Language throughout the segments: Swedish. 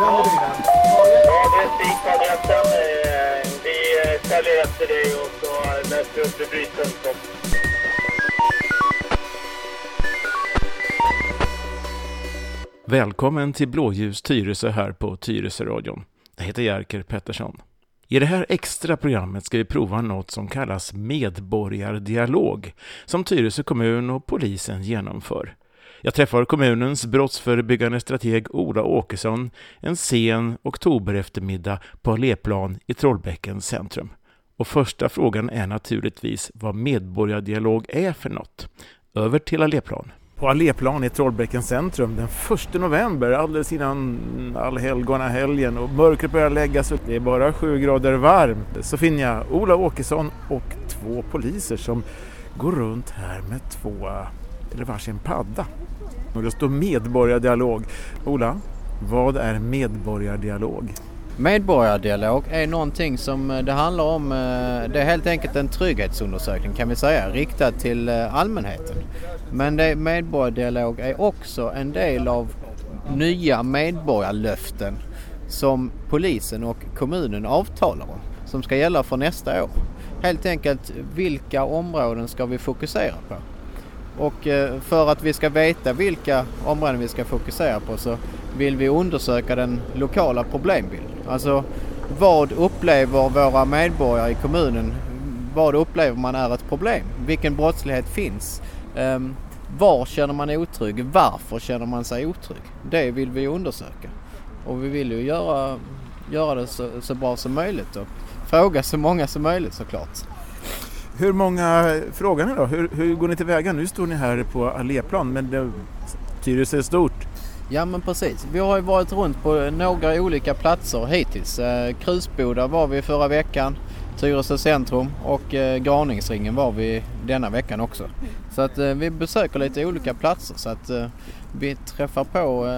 Ja, det är Vi följer efter dig och så vi upp. Välkommen till Blåljus Tyresö här på Tyresöradion. Jag heter Jerker Pettersson. I det här extra programmet ska vi prova något som kallas medborgardialog som Tyresö kommun och polisen genomför. Jag träffar kommunens brottsförebyggande strateg Ola Åkesson en sen oktobereftermiddag på Alléplan i Trollbäckens centrum. Och första frågan är naturligtvis vad medborgardialog är för något. Över till Alléplan. På Alléplan i Trollbäckens centrum den 1 november alldeles innan allhelgonahelgen och mörkret börjar lägga sig. Det är bara sju grader varmt. Så finner jag Ola Åkesson och två poliser som går runt här med två, eller varsin padda. Och det står medborgardialog. Ola, vad är medborgardialog? Medborgardialog är någonting som eh, det handlar om, eh, det är helt enkelt en trygghetsundersökning kan vi säga, riktad till eh, allmänheten. Men det, medborgardialog är också en del av nya medborgarlöften som polisen och kommunen avtalar om, som ska gälla för nästa år. Helt enkelt, vilka områden ska vi fokusera på? Och eh, för att vi ska veta vilka områden vi ska fokusera på så vill vi undersöka den lokala problembilden. Alltså vad upplever våra medborgare i kommunen? Vad upplever man är ett problem? Vilken brottslighet finns? Ehm, var känner man otrygg? Varför känner man sig otrygg? Det vill vi undersöka. Och vi vill ju göra, göra det så, så bra som möjligt och fråga så många som möjligt såklart. Hur många, frågan är då, hur, hur går ni tillväga? Nu står ni här på Alléplan men det, Tyresö är stort. Ja men precis. Vi har ju varit runt på några olika platser hittills. Eh, Krusboda var vi förra veckan, Tyresö centrum och eh, Graningsringen var vi denna veckan också. Så att eh, vi besöker lite olika platser så att vi träffar på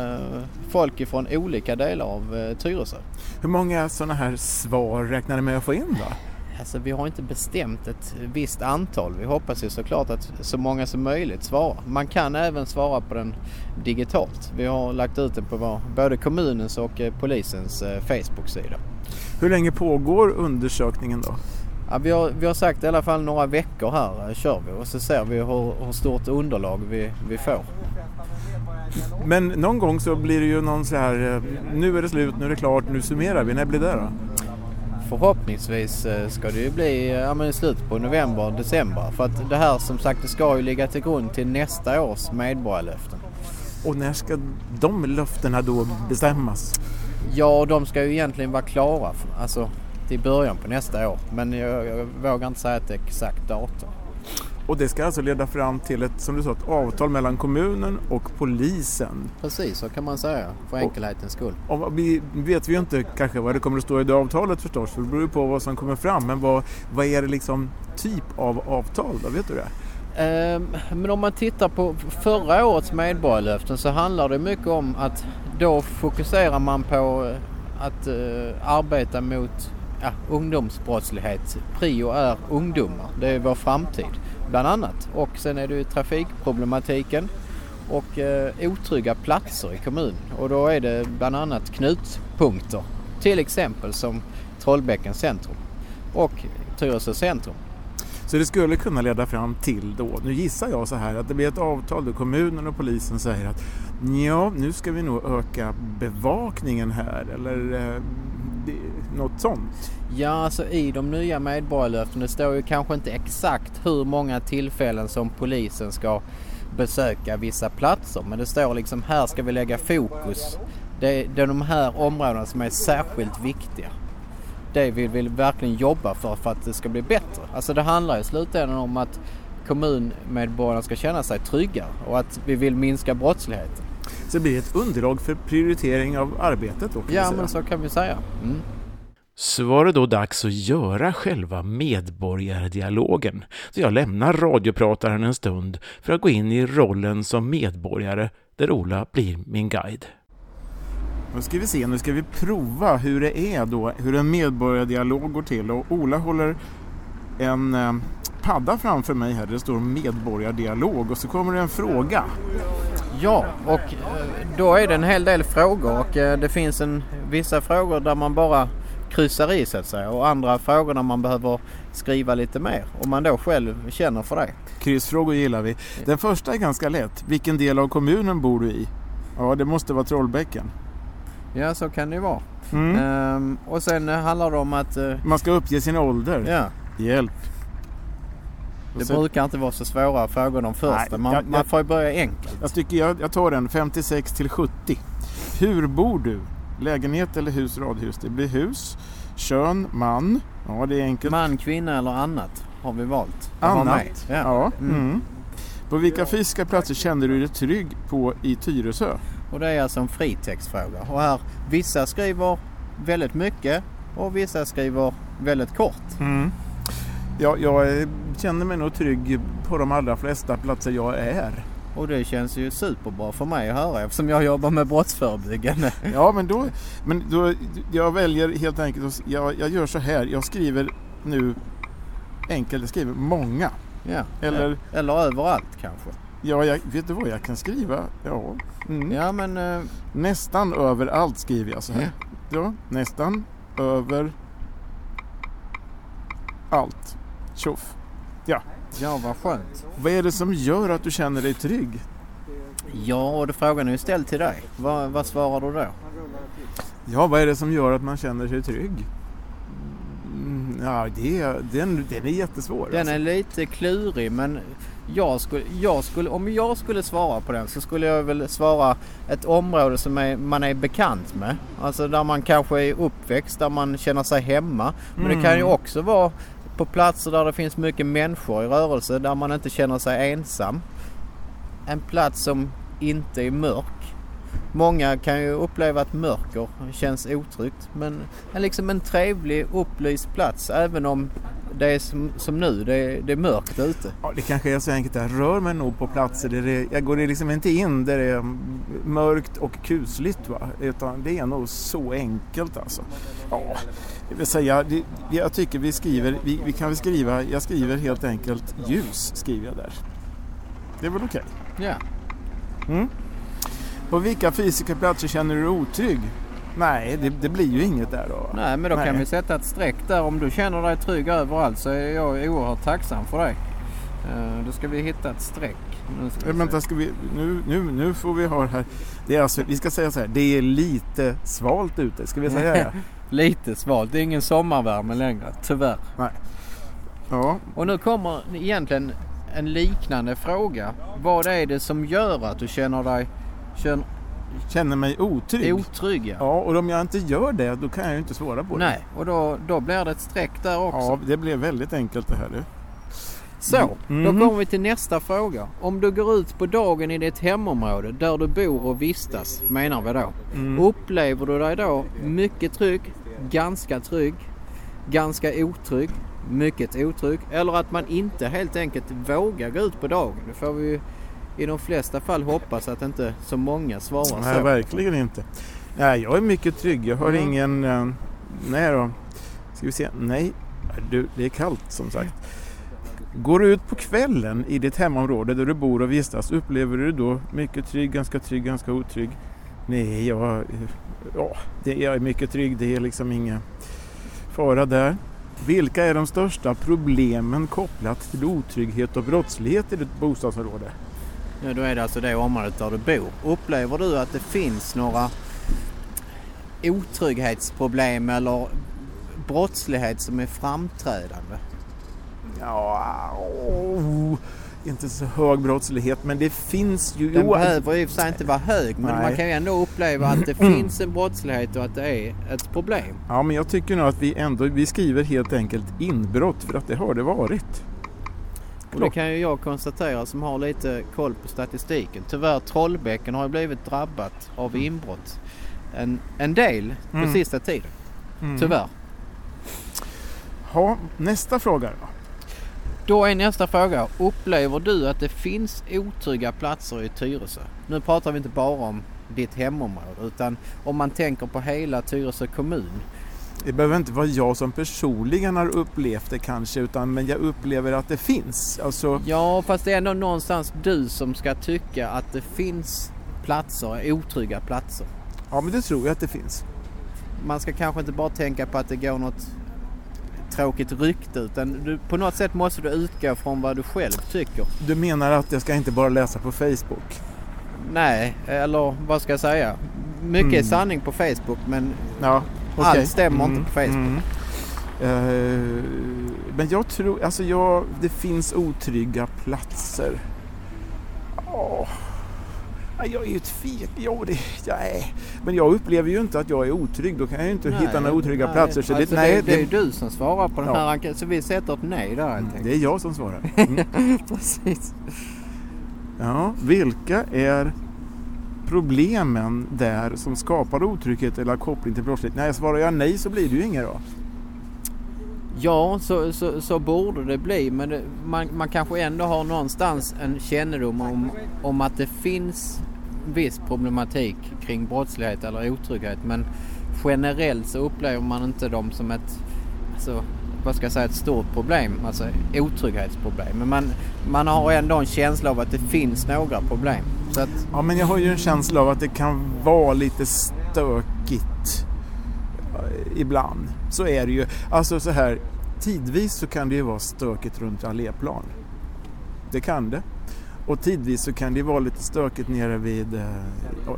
folk ifrån olika delar av Tyresö. Hur många sådana här svar räknar ni med att få in då? Alltså vi har inte bestämt ett visst antal. Vi hoppas ju såklart att så många som möjligt svarar. Man kan även svara på den digitalt. Vi har lagt ut den på vår, både kommunens och eh, polisens eh, Facebook-sida. Hur länge pågår undersökningen då? Ja, vi, har, vi har sagt i alla fall några veckor här eh, kör vi och så ser vi hur, hur stort underlag vi, vi får. Men någon gång så blir det ju någon så här, nu är det slut, nu är det klart, nu summerar vi. När blir det då? Förhoppningsvis eh, ska det ju bli eh, ja, men i slutet på november, december. För att det här som sagt det ska ju ligga till grund till nästa års medborgarlöften. Och när ska de löftena då bestämmas? Ja, de ska ju egentligen vara klara alltså, till början på nästa år. Men jag, jag vågar inte säga ett exakt datum. Och det ska alltså leda fram till ett, som du sa, ett avtal mellan kommunen och polisen. Precis, så kan man säga för enkelhetens skull. Och vi vet vi ju inte kanske vad det kommer att stå i det avtalet förstås, för det beror ju på vad som kommer fram. Men vad, vad är det liksom typ av avtal då? Vet du det? Ehm, Men om man tittar på förra årets medborgarlöften så handlar det mycket om att då fokuserar man på att eh, arbeta mot ja, ungdomsbrottslighet. Prio är ungdomar, det är vår framtid bland annat. Och sen är det ju trafikproblematiken och eh, otrygga platser i kommunen. Och då är det bland annat knutpunkter. Till exempel som Trollbäckens centrum och Tyresö centrum. Så det skulle kunna leda fram till då, nu gissar jag så här att det blir ett avtal där kommunen och polisen säger att ja, nu ska vi nog öka bevakningen här eller eh, något sånt. Ja, alltså i de nya medborgarlöften, det står ju kanske inte exakt hur många tillfällen som polisen ska besöka vissa platser. Men det står liksom här ska vi lägga fokus. Det, det är de här områdena som är särskilt viktiga. Det vill vi verkligen jobba för, för att det ska bli bättre. Alltså det handlar i slutändan om att kommunmedborgarna ska känna sig trygga och att vi vill minska brottsligheten. Så det blir ett underlag för prioritering av arbetet då Ja, men så kan vi säga. Mm. Så var det då dags att göra själva medborgardialogen. Så jag lämnar radioprataren en stund för att gå in i rollen som medborgare där Ola blir min guide. Nu ska vi se, nu ska vi prova hur det är då, hur en medborgardialog går till. Och Ola håller en eh, padda framför mig här där det står medborgardialog och så kommer det en fråga. Ja, och eh, då är det en hel del frågor och eh, det finns en, vissa frågor där man bara kryssar i så att säga och andra frågor där man behöver skriva lite mer om man då själv känner för det. Kryssfrågor gillar vi. Den första är ganska lätt. Vilken del av kommunen bor du i? Ja, det måste vara Trollbäcken. Ja, så kan det ju vara. Mm. Ehm, och sen eh, handlar det om att... eh, Man ska uppge sin ålder. ja, Hjälp. Det sen- brukar inte vara så svåra frågor de första. Nej, man, jag- man får ju börja enkelt. Jag tycker jag, jag tar den 56 till 70. Hur bor du? Lägenhet eller hus, radhus? Det blir hus. Kön, man. Ja, det är enkelt. Man, kvinna eller annat har vi valt. Annat. Ja. Ja. Mm. Mm. På vilka fysiska platser känner du dig trygg på i Tyresö? Och det är alltså en fritextfråga. Och här, vissa skriver väldigt mycket och vissa skriver väldigt kort. Mm. Ja, jag känner mig nog trygg på de allra flesta platser jag är. Och det känns ju superbra för mig att höra eftersom jag jobbar med brottsförebyggande. Ja, men då, men då jag väljer helt enkelt, jag, jag gör så här, jag skriver nu enkelt, jag skriver många. Ja. Eller- Eller överallt kanske. Ja, jag, vet du vad jag kan skriva? Ja, mm. Ja men eh, nästan överallt skriver jag så här. Ja, nästan över allt. Tjoff. ja vad skönt. Vad är det som gör att du känner dig trygg? Ja och det frågan är ju ställd till dig. Vad, vad svarar du då? Ja, vad är det som gör att man känner sig trygg? Mm, Ja, det är, den, den är jättesvår. Den alltså. är lite klurig men jag skulle, jag skulle, om jag skulle svara på den så skulle jag väl svara ett område som är, man är bekant med. Alltså där man kanske är uppväxt, där man känner sig hemma. Men det kan ju Mm. också vara på platser där det finns mycket människor i rörelse, där man inte känner sig ensam. En plats som inte är mörk. Många kan ju uppleva att mörker känns otryggt men liksom en trevlig upplyst plats även om det är som, som nu, det är, det är mörkt ute. Ja, det kanske är så enkelt. Jag rör mig nog på platser där det, jag går liksom inte in där det är mörkt och kusligt. Va? Utan det är nog så enkelt alltså. Ja, det vill säga, det, jag tycker vi skriver, vi, vi kan väl skriva, jag skriver helt enkelt ljus skriver jag där. Det är väl okej? Ja. Mm. På vilka fysiska platser känner du dig otrygg? Nej, det, det blir ju inget där då. Nej men då Nej. kan vi sätta ett streck där. Om du känner dig trygg överallt så är jag oerhört tacksam för dig. Eh, Då ska vi hitta ett streck. Nu ska vi. Vänta, ska vi, nu, nu, nu får vi ha det här. Det är alltså, vi ska säga så här, det är lite svalt ute. Ska vi säga det? Lite svalt. Det är ingen sommarvärme längre, tyvärr. Ja, Och nu kommer egentligen en liknande fråga. Vad är det som gör att du känner dig känner känner mig otrygg. otrygg? Ja. Ja, och om jag inte gör det, då kan jag ju inte svara på det. Nej, och då, då blir det ett streck där också. Ja, det blev väldigt enkelt det här du. Så, Mhm. då kommer vi till nästa fråga. Om du går ut på dagen i ditt hemområde där du bor och vistas, menar vi då. Mm. Upplever du dig då mycket trygg, ganska trygg, ganska otrygg, mycket otrygg eller att man inte helt enkelt vågar gå ut på dagen? Det får vi i de flesta fall hoppas att inte så många svarar Nej, så. verkligen inte. Nej, jag är mycket trygg. Jag har Mm. ingen... eh, nej då. Ska vi se. Nej, du, det är kallt som sagt. Går du ut på kvällen i ditt hemområde där du bor och vistas, upplever du då mycket trygg, ganska trygg, ganska otrygg? Nej, jag, ja, det, jag är mycket trygg. Det är liksom ingen fara där. Vilka är de största problemen kopplat till otrygghet och brottslighet i ditt bostadsområde? Ja, då är det alltså det området där du bor. Upplever du att det finns några otrygghetsproblem eller brottslighet som är framträdande? Ja, oh, inte så hög brottslighet men det finns ju... Den behöver i och för sig inte vara hög men Nej. man kan ju ändå uppleva att det finns en brottslighet och att det är ett problem. Ja men jag tycker nog att vi ändå vi skriver helt enkelt inbrott för att det har det varit. Och det kan ju jag konstatera som har lite koll på statistiken. Tyvärr Trollbäcken har ju blivit drabbat av inbrott en, en del på Mm. sista tiden. Mm. Tyvärr. Nästa fråga då. Då är nästa fråga. Upplever du att det finns otrygga platser i Tyresö? Nu pratar vi inte bara om ditt hemområde utan om man tänker på hela Tyresö kommun. Det behöver inte vara jag som personligen har upplevt det kanske utan men jag upplever att det finns. Alltså, Ja, fast det är ändå någonstans du som ska tycka att det finns platser, otrygga platser. ja men det tror jag att det finns. Man ska kanske inte bara tänka på att det går något tråkigt rykte utan du, på något sätt måste du utgå från vad du själv tycker. Du menar att jag ska inte bara läsa på Facebook? Nej, eller vad ska jag säga? Mycket är Mm. sanning på Facebook men Ja, Allt stämmer inte på Facebook. Eh, men jag tror, alltså jag, det finns otrygga platser. Ja, Jag är ju tvek, jo det, jag är. Men jag upplever ju inte att jag är otrygg. Då kan jag ju inte hitta några otrygga nej. platser. Så alltså det, nej, det, det är ju det, du som svarar på den Ja. här enkäten så vi sätter ett nej där helt enkelt. det är jag som svarar. Mm. Precis. Ja, vilka är problemen där som skapar otrygghet eller har koppling till brottslighet? Nej, svarar jag nej så blir det ju inget då. Ja, så, så, så borde det bli. Men det, man, man kanske ändå har någonstans en kännedom om, om att det finns viss problematik kring brottslighet eller otrygghet. Men generellt så upplever man inte dem som ett, alltså, vad ska jag säga, ett stort problem, alltså otrygghetsproblem. Men man, man har ändå en känsla av att det finns några problem. Att, Ja, men jag har ju en känsla av att det kan vara lite stökigt eh, ibland. Så är det ju. Alltså så här, tidvis så kan det ju vara stökigt runt alléplan. Det kan det. Och tidvis så kan det vara lite stökigt nere vid, eh,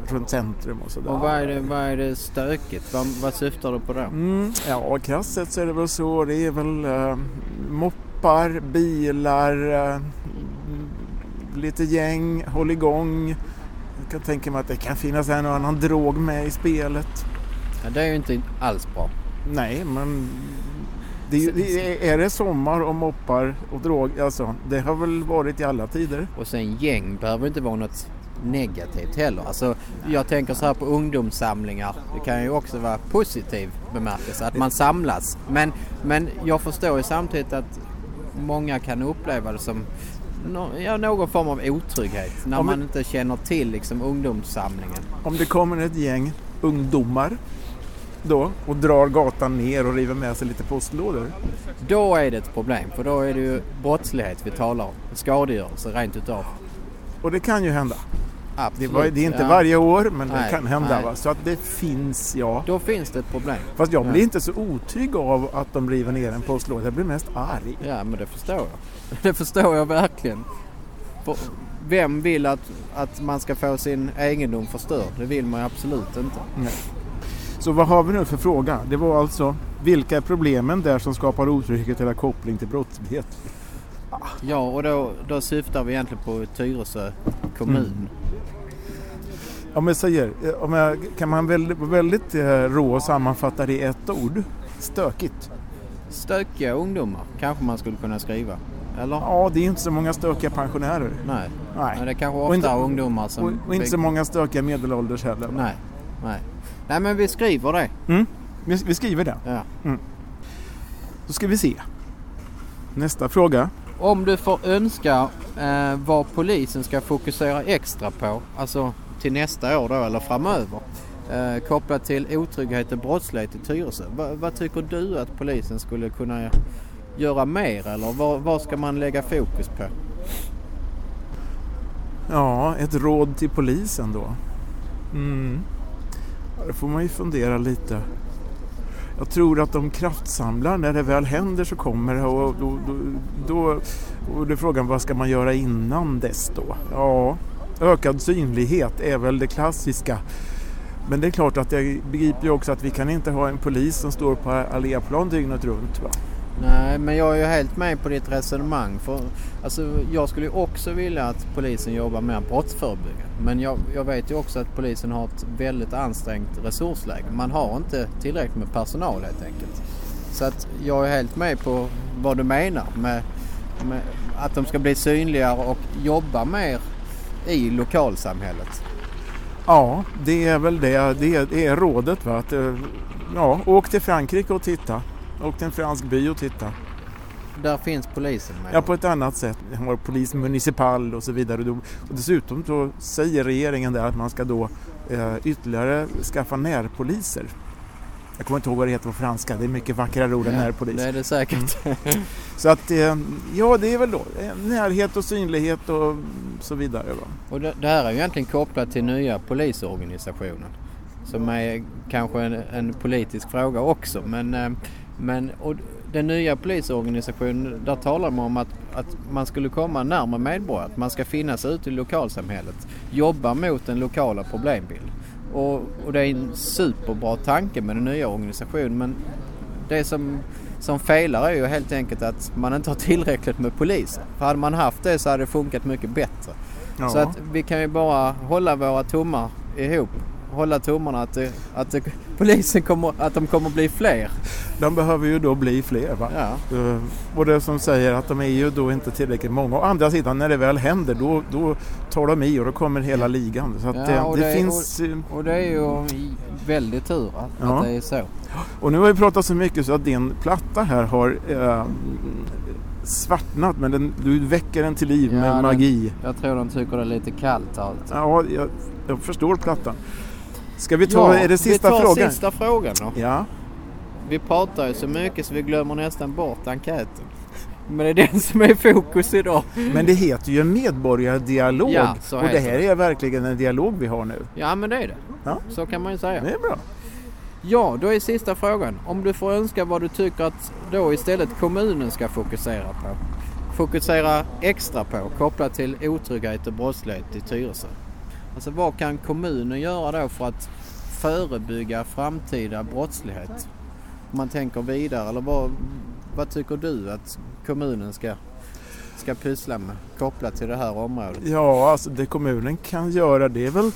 runt centrum och sådär. och vad är det, vad är det stökigt? Vad, vad syftar du på då? Mm, ja, krasst sett så är det väl så. Det är väl eh, moppar, bilar, eh, lite gäng, håll igång. Jag kan tänka mig att det kan finnas en och annan drog med i spelet. Ja, det är ju inte alls bra. Nej, men det är, ju- det är, är det sommar och moppar och drog, alltså det har väl varit i alla tider. Och sen gäng behöver inte vara något negativt heller. Alltså, jag tänker så här på ungdomssamlingar. Det kan ju också vara positiv bemärkelse att man samlas. Men, men jag förstår ju samtidigt att många kan uppleva det som ja, någon form av otrygghet när men- man inte känner till liksom, ungdomssamlingen. Om det kommer ett gäng ungdomar då och drar gatan ner och river med sig lite postlådor. Då är det ett problem för då är det ju brottslighet vi talar om. Skadegörelse rent utav. Och det kan ju hända. Det, Absolut. var, det är inte Ja. varje år men det Nej, kan hända. nej. Va? Så att det finns ja. Då finns det ett problem. Fast jag blir Ja. inte så otrygg av att de river ner en postlåda. Jag blir mest arg. Ja, men det förstår jag. Det förstår jag verkligen. För vem vill att, att man ska få sin egendom förstörd? Det vill man ju absolut inte. Så vad har vi nu för fråga? Det var alltså vilka är problemen där som skapar otrygghet eller koppling till brottslighet? Ja, och då, då syftar vi egentligen på Tyresö kommun. Om jag säger, eh, om jag, kan man väldigt, väldigt eh, rå och sammanfatta det i ett ord? Stökigt. Stökiga ungdomar kanske man skulle kunna skriva. Eller? Ja, det är inte så många stökiga pensionärer. Nej. Nej. Men det är kanske Och ofta inte- ungdomar som... Och, och inte så många stökiga medelålders heller. va? Nej. Nej. Nej, men vi skriver det. Mm. Vi, vi skriver det. Ja. Då ska vi se. Nästa fråga. Om du får önska eh, vad polisen ska fokusera extra på, alltså till nästa år då eller framöver, eh, kopplat till otrygghet och brottslighet i Tyresö. Va, vad tycker du att polisen skulle kunna göra mer eller vad, vad ska man lägga fokus på? Ja, ett råd till polisen då. Mm. Ja, det får man ju fundera lite. Jag tror att de kraftsamlar när det väl händer så kommer det och då, då, då och det är frågan vad ska man göra innan dess då? Ja, ökad synlighet är väl det klassiska. Men det är klart att jag begriper ju också att vi kan inte ha en polis som står på alléplan dygnet runt. Va? Nej, men jag är ju helt med på ditt resonemang. För, alltså, jag skulle ju också vilja att polisen jobbar mer brottsförebyggande. Men jag, jag vet ju också att polisen har ett väldigt ansträngt resursläge. Man har inte tillräckligt med personal helt enkelt. Så att jag är helt med på vad du menar med, med att de ska bli synligare och jobba mer i lokalsamhället. Ja, det är väl det. Det är, det är rådet. Va? Att, eh, ja, åk till Frankrike och titta. Åk till en fransk by och titta. Där finns polisen med. Ja, på ett annat sätt. Vi har polis municipal och så vidare. Och dessutom så säger regeringen där att man ska då eh, ytterligare skaffa närpoliser. Jag kommer inte ihåg vad det heter på franska, det är mycket vackrare ord än närpolis. Det är säkert. Så att, eh, ja det är väl då eh, närhet och synlighet och så vidare. Och det, det här är ju egentligen kopplat till nya polisorganisationen. Som är kanske en, en politisk fråga också. Men, eh, men och den nya polisorganisationen, där talar man om att, att man skulle komma närmare medborgare. Att man ska finnas ute i lokalsamhället. Jobba mot den lokala problembild. Och, och det är en superbra tanke med den nya organisationen. Men det som, som felar är ju helt enkelt att man inte har tillräckligt med poliser. För hade man haft det så hade det funkat mycket bättre. Ja. Så att vi kan ju bara hålla våra tummar ihop. Hålla tummarna att, det, att det, polisen kommer, att de kommer bli fler. De behöver ju då bli fler. Va? Ja. Eh, Och det som säger att de är ju då inte tillräckligt många. Å andra sidan när det väl händer då, då tar de i och då kommer hela ligan. Så Ja, det, och det, det- finns... eh, Och det är ju väldigt tur att, Ja. att det är så. Och nu har vi pratat så mycket så att din platta här har eh, svartnat men den, du väcker den till liv Ja, med den- magi. Jag tror de tycker det är lite kallt allt. Ja, jag, jag förstår plattan. Ska vi ta, är det sista vi tar frågan? sista frågan då. Ja, Vi pratar ju så mycket så vi glömmer nästan bort enkäten. Men det är den som är i fokus idag. men det heter ju medborgardialog Ja, och det här det. är verkligen en dialog vi har nu. Ja men det är det. Ja. Så kan man ju säga. Det är bra. Ja, då är sista frågan. Om du får önska vad du tycker att då istället kommunen ska fokusera på. Fokusera extra på kopplat till otrygghet och brottslighet i Tyresö. Alltså vad kan kommunen göra då för att förebygga framtida brottslighet? Om man tänker vidare eller vad, vad tycker du att kommunen ska, ska pyssla med kopplat till det här området? Ja, alltså det kommunen kan göra det är väl,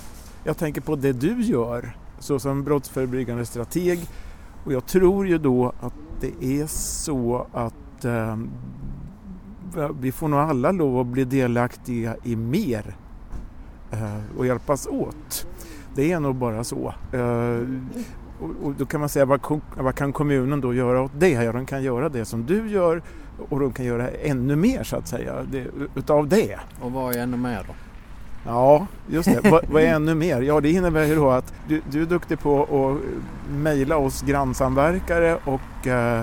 jag tänker på det du gör såsom brottsförebyggande strateg och jag tror ju då att det är så att eh, vi får nog alla lov att bli delaktiga i mer och hjälpas åt. Det är nog bara så. Eh, och, då kan man säga vad kan kommunen då göra åt det? Ja, de kan göra det som du gör och de kan göra ännu mer så att säga det, utav det. Och vad är ännu mer då? Ja, just det. vad, vad är ännu mer? Ja, det innebär ju då att du, du är duktig på att mejla oss grannsamverkare och eh,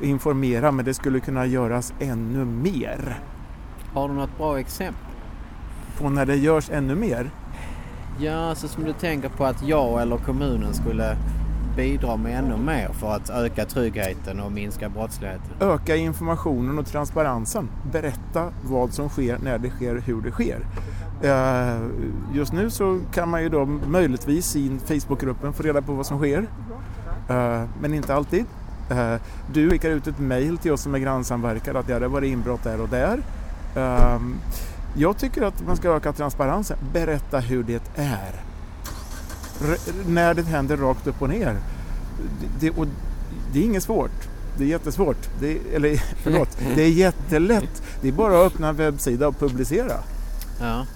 informera, men det skulle kunna göras ännu mer. Har du något bra exempel? På när det görs ännu mer? Ja, alltså som du tänker på att jag eller kommunen skulle bidra med ännu mer för att öka tryggheten och minska brottsligheten. Öka informationen och transparensen. Berätta vad som sker, när det sker, hur det sker. Eh, Just nu så kan man ju då möjligtvis i Facebookgruppen få reda på vad som sker. Eh, Men inte alltid. Eh, Du skickar ut ett mejl till oss som är grannsamverkare att ja, det var det inbrott där och där. Jag tycker att man ska öka transparensen. Berätta hur det är. R- när det händer rakt upp och ner. Det, och det är inget svårt. Det är jättesvårt. Det är, eller förlåt, det är jättelätt. Det är bara att öppna en webbsida och publicera. Ja.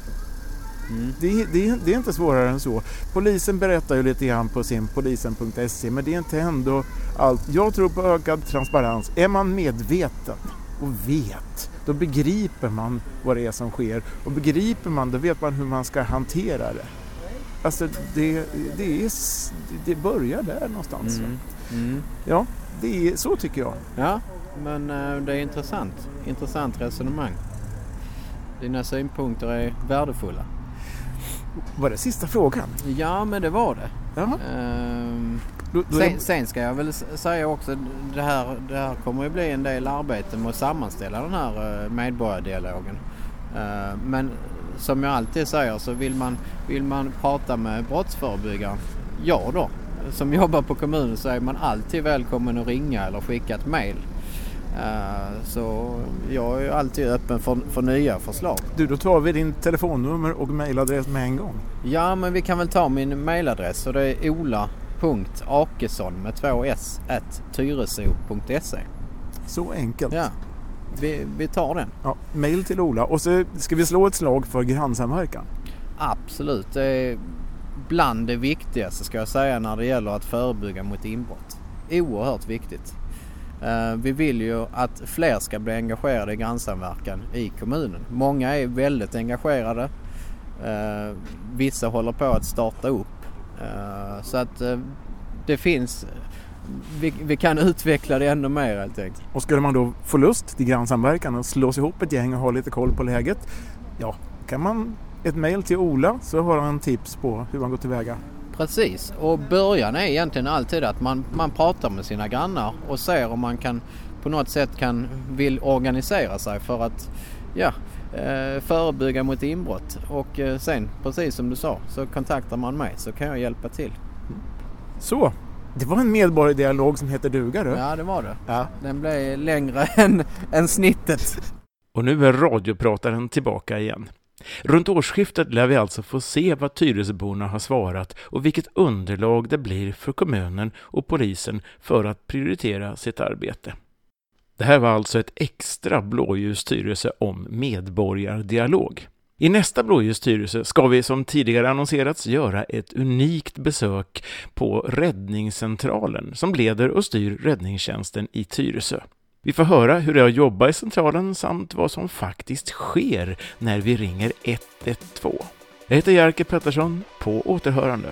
Mm. Det är, det, det är inte svårare än så. Polisen berättar ju lite grann på sin polisen.se men det är inte ändå allt. Jag tror på ökad transparens. Är man medveten och vet, då begriper man vad det är som sker. Och begriper man, då vet man hur man ska hantera det. Alltså det, det, är, det börjar där någonstans. Mm. Mm. Ja, det är, så tycker jag. Ja, men eh, det är intressant. Intressant resonemang. Dina synpunkter är värdefulla. Var det sista frågan? Ja, men det var det. Ja, Ehm, då, då sen, sen ska jag väl säga också, det här, det här kommer ju bli en del arbete med att sammanställa den här eh, medborgardialogen. Eh, Men som jag alltid säger så vill man, vill man prata med brottsförebyggaren, jag då, som jobbar på kommunen så är man alltid välkommen att ringa eller skicka ett mail. Eh, Så jag är alltid öppen för, för nya förslag. du, då tar vi din telefonnummer och mejladress med en gång. Ja, men vi kan väl ta min mailadress och det är ola.akesson med två s at tyreso.se. Så enkelt. Ja, vi, vi tar den. Ja, mail till Ola och så ska vi slå ett slag för grannsamverkan. Absolut, det är bland det viktigaste ska jag säga när det gäller att förebygga mot inbrott. Oerhört viktigt. Eh, Vi vill ju att fler ska bli engagerade i grannsamverkan i kommunen. Många är väldigt engagerade. Eh, Vissa håller på att starta upp. Eh, Så att eh, det finns vi, vi kan utveckla det ännu mer helt enkelt. Och skulle man då få lust till grannsamverkan och slås ihop ett gäng och ha lite koll på läget, ja, kan man ett mejl till Ola så har han tips på hur man går tillväga. Precis, och början är egentligen alltid att man, man pratar med sina grannar och ser om man kan på något sätt kan, vill organisera sig för att ja, förebygga mot inbrott. Och eh, sen, precis som du sa, så kontaktar man mig så kan jag hjälpa till. Så, det var en medborgardialog som heter duga du. Ja, det var det. Ja. Den blev längre än, än snittet. Och nu är radioprataren tillbaka igen. Runt årsskiftet lär vi alltså få se vad Tyresöborna har svarat och vilket underlag det blir för kommunen och polisen för att prioritera sitt arbete. Det här var alltså ett extra Blåljus Tyresö om medborgardialog. I nästa Blåljus Tyresö ska vi som tidigare annonserats göra ett unikt besök på Räddningscentralen som leder och styr räddningstjänsten i Tyresö. Vi får höra hur det är att jobba i centralen samt vad som faktiskt sker när vi ringer 112. Jag heter Jerker Pettersson, på återhörande.